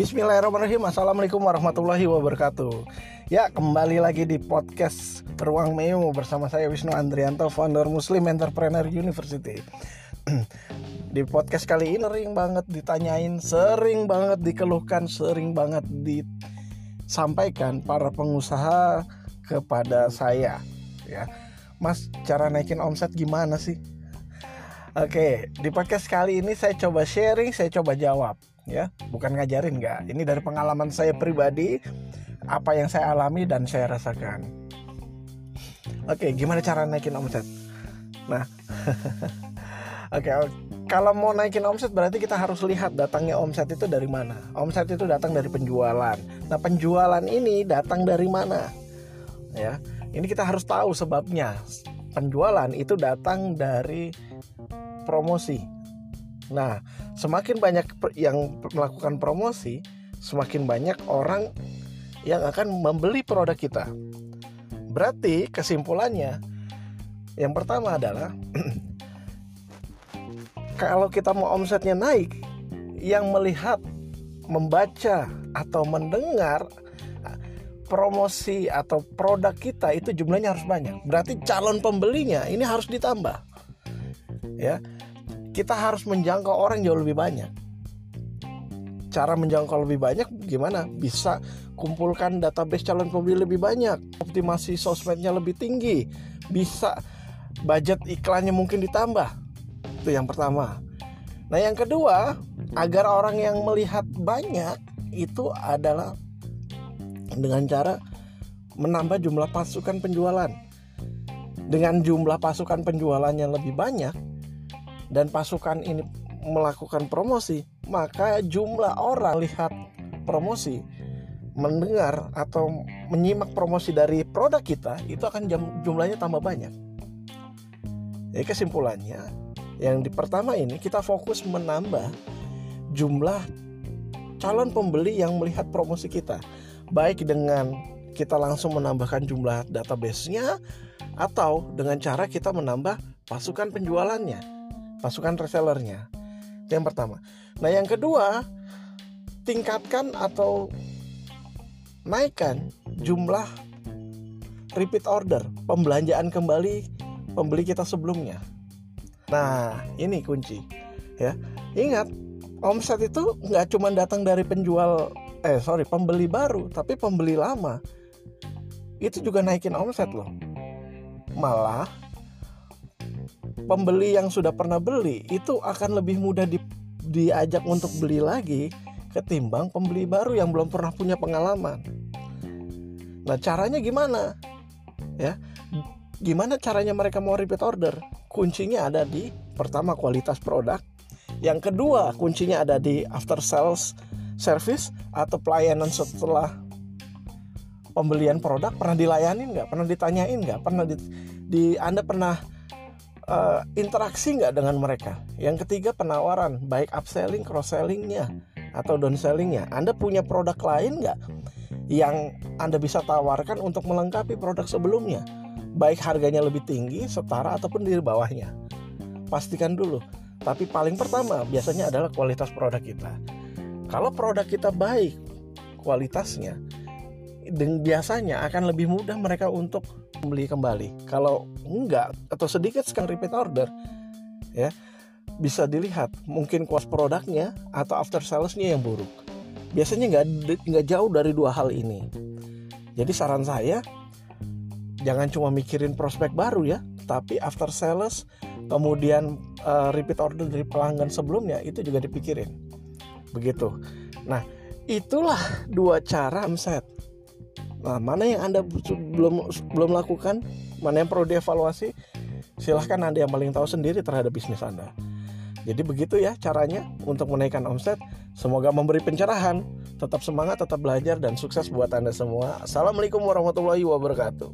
Bismillahirrahmanirrahim. Assalamualaikum warahmatullahi wabarakatuh. Ya kembali lagi di podcast Ruang Meo Bersama saya Wisnu Andrianto Founder Muslim Entrepreneur University. Di podcast kali ini sering banget ditanyain Sering banget dikeluhkan Sering banget disampaikan para pengusaha kepada saya. Ya Mas cara naikin omset gimana sih? Oke, di podcast kali ini saya coba sharing, saya coba jawab ya bukan ngajarin nggak. Ini dari pengalaman saya pribadi apa yang saya alami dan saya rasakan. Oke gimana cara naikin omset? Nah oke. Kalau mau naikin omset berarti kita harus lihat datangnya omset itu dari mana. Omset itu datang dari penjualan. Nah penjualan ini datang dari mana? Ya ini kita harus tahu sebabnya. Penjualan itu datang dari promosi Nah, semakin banyak yang melakukan promosi, semakin banyak orang yang akan membeli produk kita. Berarti kesimpulannya yang pertama adalah kalau kita mau omsetnya naik, yang melihat, membaca atau mendengar promosi atau produk kita itu jumlahnya harus banyak. Berarti calon pembelinya ini harus ditambah. Ya kita harus menjangkau orang jauh lebih banyak. Cara menjangkau lebih banyak gimana? Bisa kumpulkan database calon pembeli lebih banyak, optimasi sosmednya lebih tinggi, bisa budget iklannya mungkin ditambah. Itu yang pertama. Nah, yang kedua, agar orang yang melihat banyak itu adalah dengan cara menambah jumlah pasukan penjualan. Dengan jumlah pasukan penjualannya lebih banyak, dan pasukan ini melakukan promosi, maka jumlah orang lihat promosi, mendengar atau menyimak promosi dari produk kita itu akan jumlahnya tambah banyak. Jadi kesimpulannya, yang di pertama ini kita fokus menambah jumlah calon pembeli yang melihat promosi kita, baik dengan kita langsung menambahkan jumlah database-nya atau dengan cara kita menambah pasukan penjualannya pasukan resellernya. Yang pertama. Nah, yang kedua, tingkatkan atau naikkan jumlah repeat order, pembelanjaan kembali pembeli kita sebelumnya. Nah, ini kunci. Ya, ingat omset itu nggak cuma datang dari penjual, eh sorry, pembeli baru, tapi pembeli lama. Itu juga naikin omset loh. Malah pembeli yang sudah pernah beli itu akan lebih mudah di, diajak untuk beli lagi ketimbang pembeli baru yang belum pernah punya pengalaman. Nah, caranya gimana? Ya. Gimana caranya mereka mau repeat order? Kuncinya ada di pertama kualitas produk, yang kedua kuncinya ada di after sales service atau pelayanan setelah pembelian produk pernah dilayani nggak pernah ditanyain nggak pernah di, di anda pernah uh, interaksi nggak dengan mereka. Yang ketiga penawaran, baik upselling, cross sellingnya atau downsellingnya. Anda punya produk lain nggak yang Anda bisa tawarkan untuk melengkapi produk sebelumnya, baik harganya lebih tinggi, setara ataupun di bawahnya. Pastikan dulu. Tapi paling pertama biasanya adalah kualitas produk kita. Kalau produk kita baik kualitasnya, dan biasanya akan lebih mudah mereka untuk beli kembali. Kalau enggak atau sedikit sekali repeat order, ya bisa dilihat mungkin kuas produknya atau after salesnya yang buruk. Biasanya nggak nggak jauh dari dua hal ini. Jadi saran saya jangan cuma mikirin prospek baru ya, tapi after sales kemudian uh, repeat order dari pelanggan sebelumnya itu juga dipikirin. Begitu. Nah, itulah dua cara omset Nah, mana yang Anda belum belum lakukan, mana yang perlu dievaluasi, silahkan Anda yang paling tahu sendiri terhadap bisnis Anda. Jadi begitu ya caranya untuk menaikkan omset. Semoga memberi pencerahan. Tetap semangat, tetap belajar, dan sukses buat Anda semua. Assalamualaikum warahmatullahi wabarakatuh.